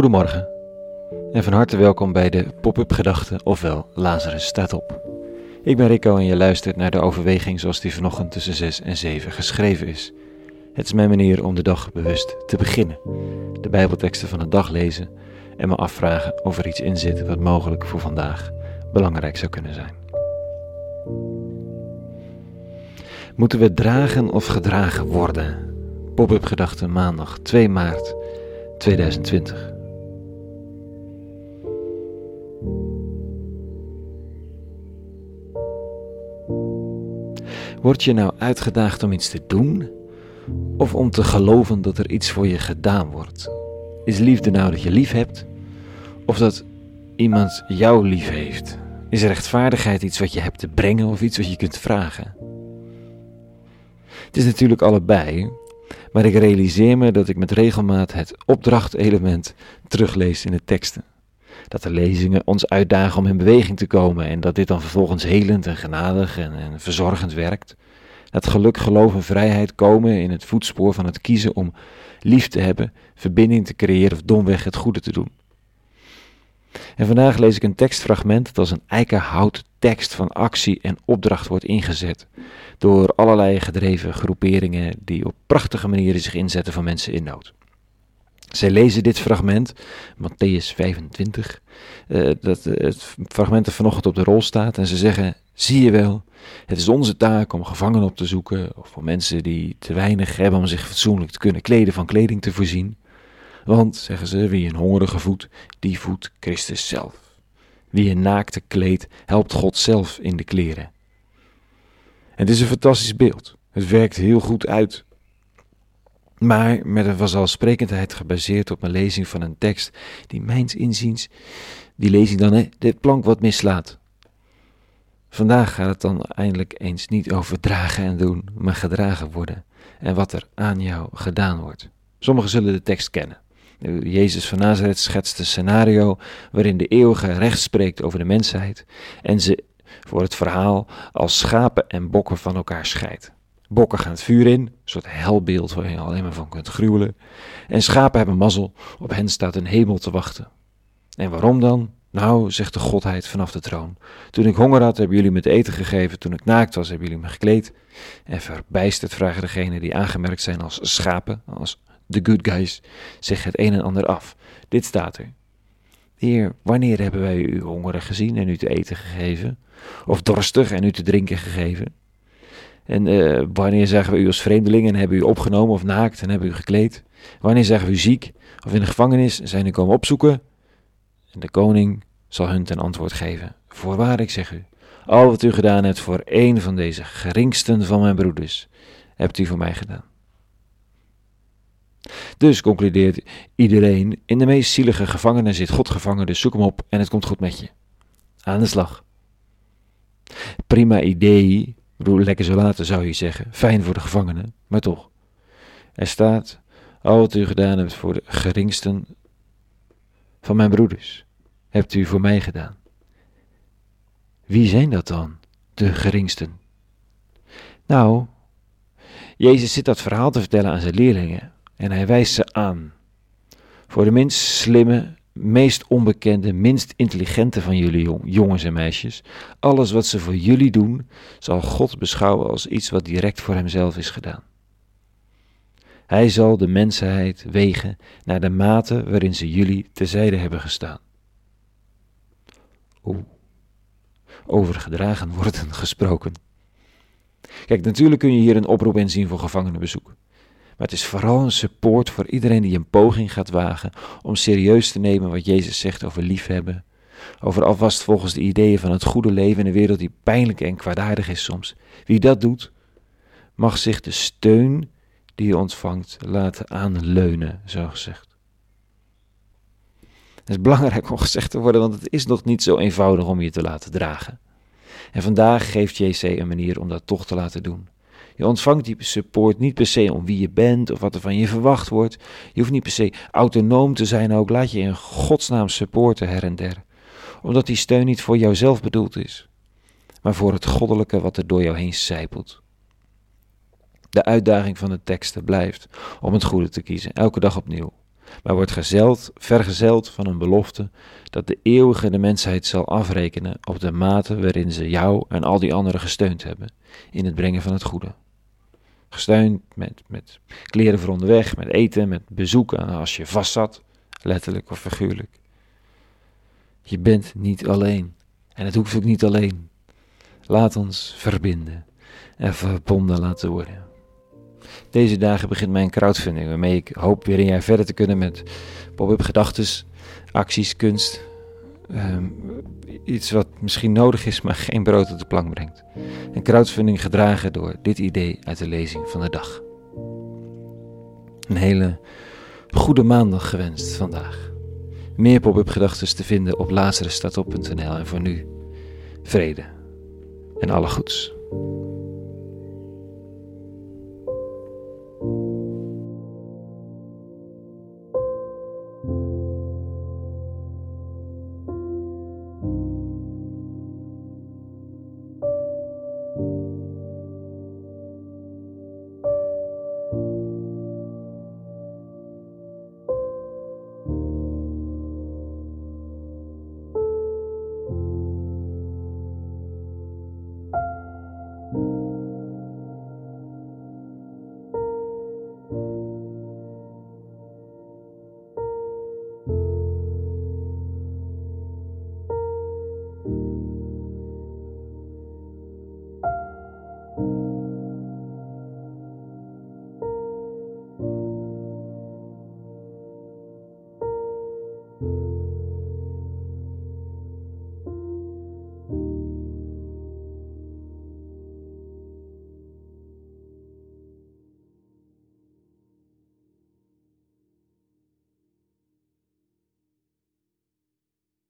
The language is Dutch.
Goedemorgen en van harte welkom bij de Pop-up Gedachten, ofwel Lazarus staat op. Ik ben Rico en je luistert naar de overweging zoals die vanochtend tussen 6 en 7 geschreven is. Het is mijn manier om de dag bewust te beginnen. De Bijbelteksten van de dag lezen en me afvragen of er iets in zit wat mogelijk voor vandaag belangrijk zou kunnen zijn. Moeten we dragen of gedragen worden? Pop-up Gedachten maandag 2 maart 2020. Word je nou uitgedaagd om iets te doen of om te geloven dat er iets voor je gedaan wordt? Is liefde nou dat je lief hebt of dat iemand jou lief heeft? Is rechtvaardigheid iets wat je hebt te brengen of iets wat je kunt vragen? Het is natuurlijk allebei, maar ik realiseer me dat ik met regelmaat het opdrachtelement teruglees in de teksten. Dat de lezingen ons uitdagen om in beweging te komen en dat dit dan vervolgens helend en genadig en, en verzorgend werkt. Dat geluk, geloof en vrijheid komen in het voetspoor van het kiezen om lief te hebben, verbinding te creëren of domweg het goede te doen. En vandaag lees ik een tekstfragment dat als een eikenhout tekst van actie en opdracht wordt ingezet door allerlei gedreven groeperingen die op prachtige manieren zich inzetten voor mensen in nood. Zij lezen dit fragment, Matthäus 25, uh, dat het fragment er vanochtend op de rol staat, en ze zeggen: Zie je wel, het is onze taak om gevangenen op te zoeken, of voor mensen die te weinig hebben om zich fatsoenlijk te kunnen kleden, van kleding te voorzien. Want, zeggen ze, wie een hongerige voedt, die voedt Christus zelf. Wie een naakte kleedt, helpt God zelf in de kleren. En het is een fantastisch beeld. Het werkt heel goed uit. Maar met een vanzelfsprekendheid gebaseerd op een lezing van een tekst die mijns inziens, die lezing dan, hè, dit plank wat mislaat. Vandaag gaat het dan eindelijk eens niet over dragen en doen, maar gedragen worden en wat er aan jou gedaan wordt. Sommigen zullen de tekst kennen. Jezus van Nazareth schetst een scenario waarin de eeuwige recht spreekt over de mensheid en ze voor het verhaal als schapen en bokken van elkaar scheidt. Bokken gaan het vuur in, een soort helbeeld waar je alleen maar van kunt gruwelen. En schapen hebben mazzel, op hen staat een hemel te wachten. En waarom dan? Nou, zegt de godheid vanaf de troon. Toen ik honger had, hebben jullie me te eten gegeven. Toen ik naakt was, hebben jullie me gekleed. En verbijsterd vragen degenen die aangemerkt zijn als schapen, als de good guys, zich het een en ander af. Dit staat er. Heer, wanneer hebben wij u hongerig gezien en u te eten gegeven? Of dorstig en u te drinken gegeven? En uh, wanneer zagen we u als vreemdeling en hebben u opgenomen of naakt en hebben u gekleed? Wanneer zagen we u ziek of in de gevangenis en zijn u komen opzoeken? En de koning zal hun ten antwoord geven: Voorwaar, ik zeg u, al wat u gedaan hebt voor een van deze geringsten van mijn broeders, hebt u voor mij gedaan. Dus concludeert iedereen: in de meest zielige gevangenen zit God gevangen, dus zoek hem op en het komt goed met je. Aan de slag. Prima idee, bedoel, lekker zo laten zou je zeggen. Fijn voor de gevangenen, maar toch. Er staat: al wat u gedaan hebt voor de geringsten van mijn broeders, hebt u voor mij gedaan. Wie zijn dat dan, de geringsten? Nou, Jezus zit dat verhaal te vertellen aan zijn leerlingen en hij wijst ze aan. Voor de minst slimme, meest onbekende, minst intelligente van jullie jongens en meisjes, alles wat ze voor jullie doen, zal God beschouwen als iets wat direct voor hemzelf is gedaan. Hij zal de mensheid wegen naar de mate waarin ze jullie terzijde hebben gestaan. Oeh, over gedragen worden gesproken. Kijk, natuurlijk kun je hier een oproep in zien voor gevangenenbezoek. Maar het is vooral een support voor iedereen die een poging gaat wagen om serieus te nemen wat Jezus zegt over liefhebben. Over alvast volgens de ideeën van het goede leven in een wereld die pijnlijk en kwaadaardig is soms. Wie dat doet, mag zich de steun die je ontvangt laten aanleunen, zo gezegd. Het is belangrijk om gezegd te worden, want het is nog niet zo eenvoudig om je te laten dragen. En vandaag geeft JC een manier om dat toch te laten doen. Je ontvangt die support niet per se om wie je bent of wat er van je verwacht wordt. Je hoeft niet per se autonoom te zijn ook. Laat je in godsnaam supporten her en der. Omdat die steun niet voor jouzelf bedoeld is, maar voor het goddelijke wat er door jou heen sijpelt. De uitdaging van de teksten blijft om het goede te kiezen, elke dag opnieuw. maar wordt gezeld, vergezeld van een belofte dat de eeuwige de mensheid zal afrekenen op de mate waarin ze jou en al die anderen gesteund hebben in het brengen van het goede. Gesteund met, met kleren voor onderweg, met eten, met bezoeken als je vast zat, letterlijk of figuurlijk. Je bent niet alleen. En het hoeft ook niet alleen. Laat ons verbinden en verbonden laten worden. Deze dagen begint mijn crowdfunding, waarmee ik hoop weer een jaar verder te kunnen met pop-up gedachtes, acties, kunst. Ehm, iets wat misschien nodig is, maar geen brood op de plank brengt. Een crowdfunding gedragen door dit idee uit de lezing van de dag. Een hele goede maandag gewenst vandaag. Meer pop-up gedachten te vinden op lazarusstatop.nl en voor nu vrede en alle goeds.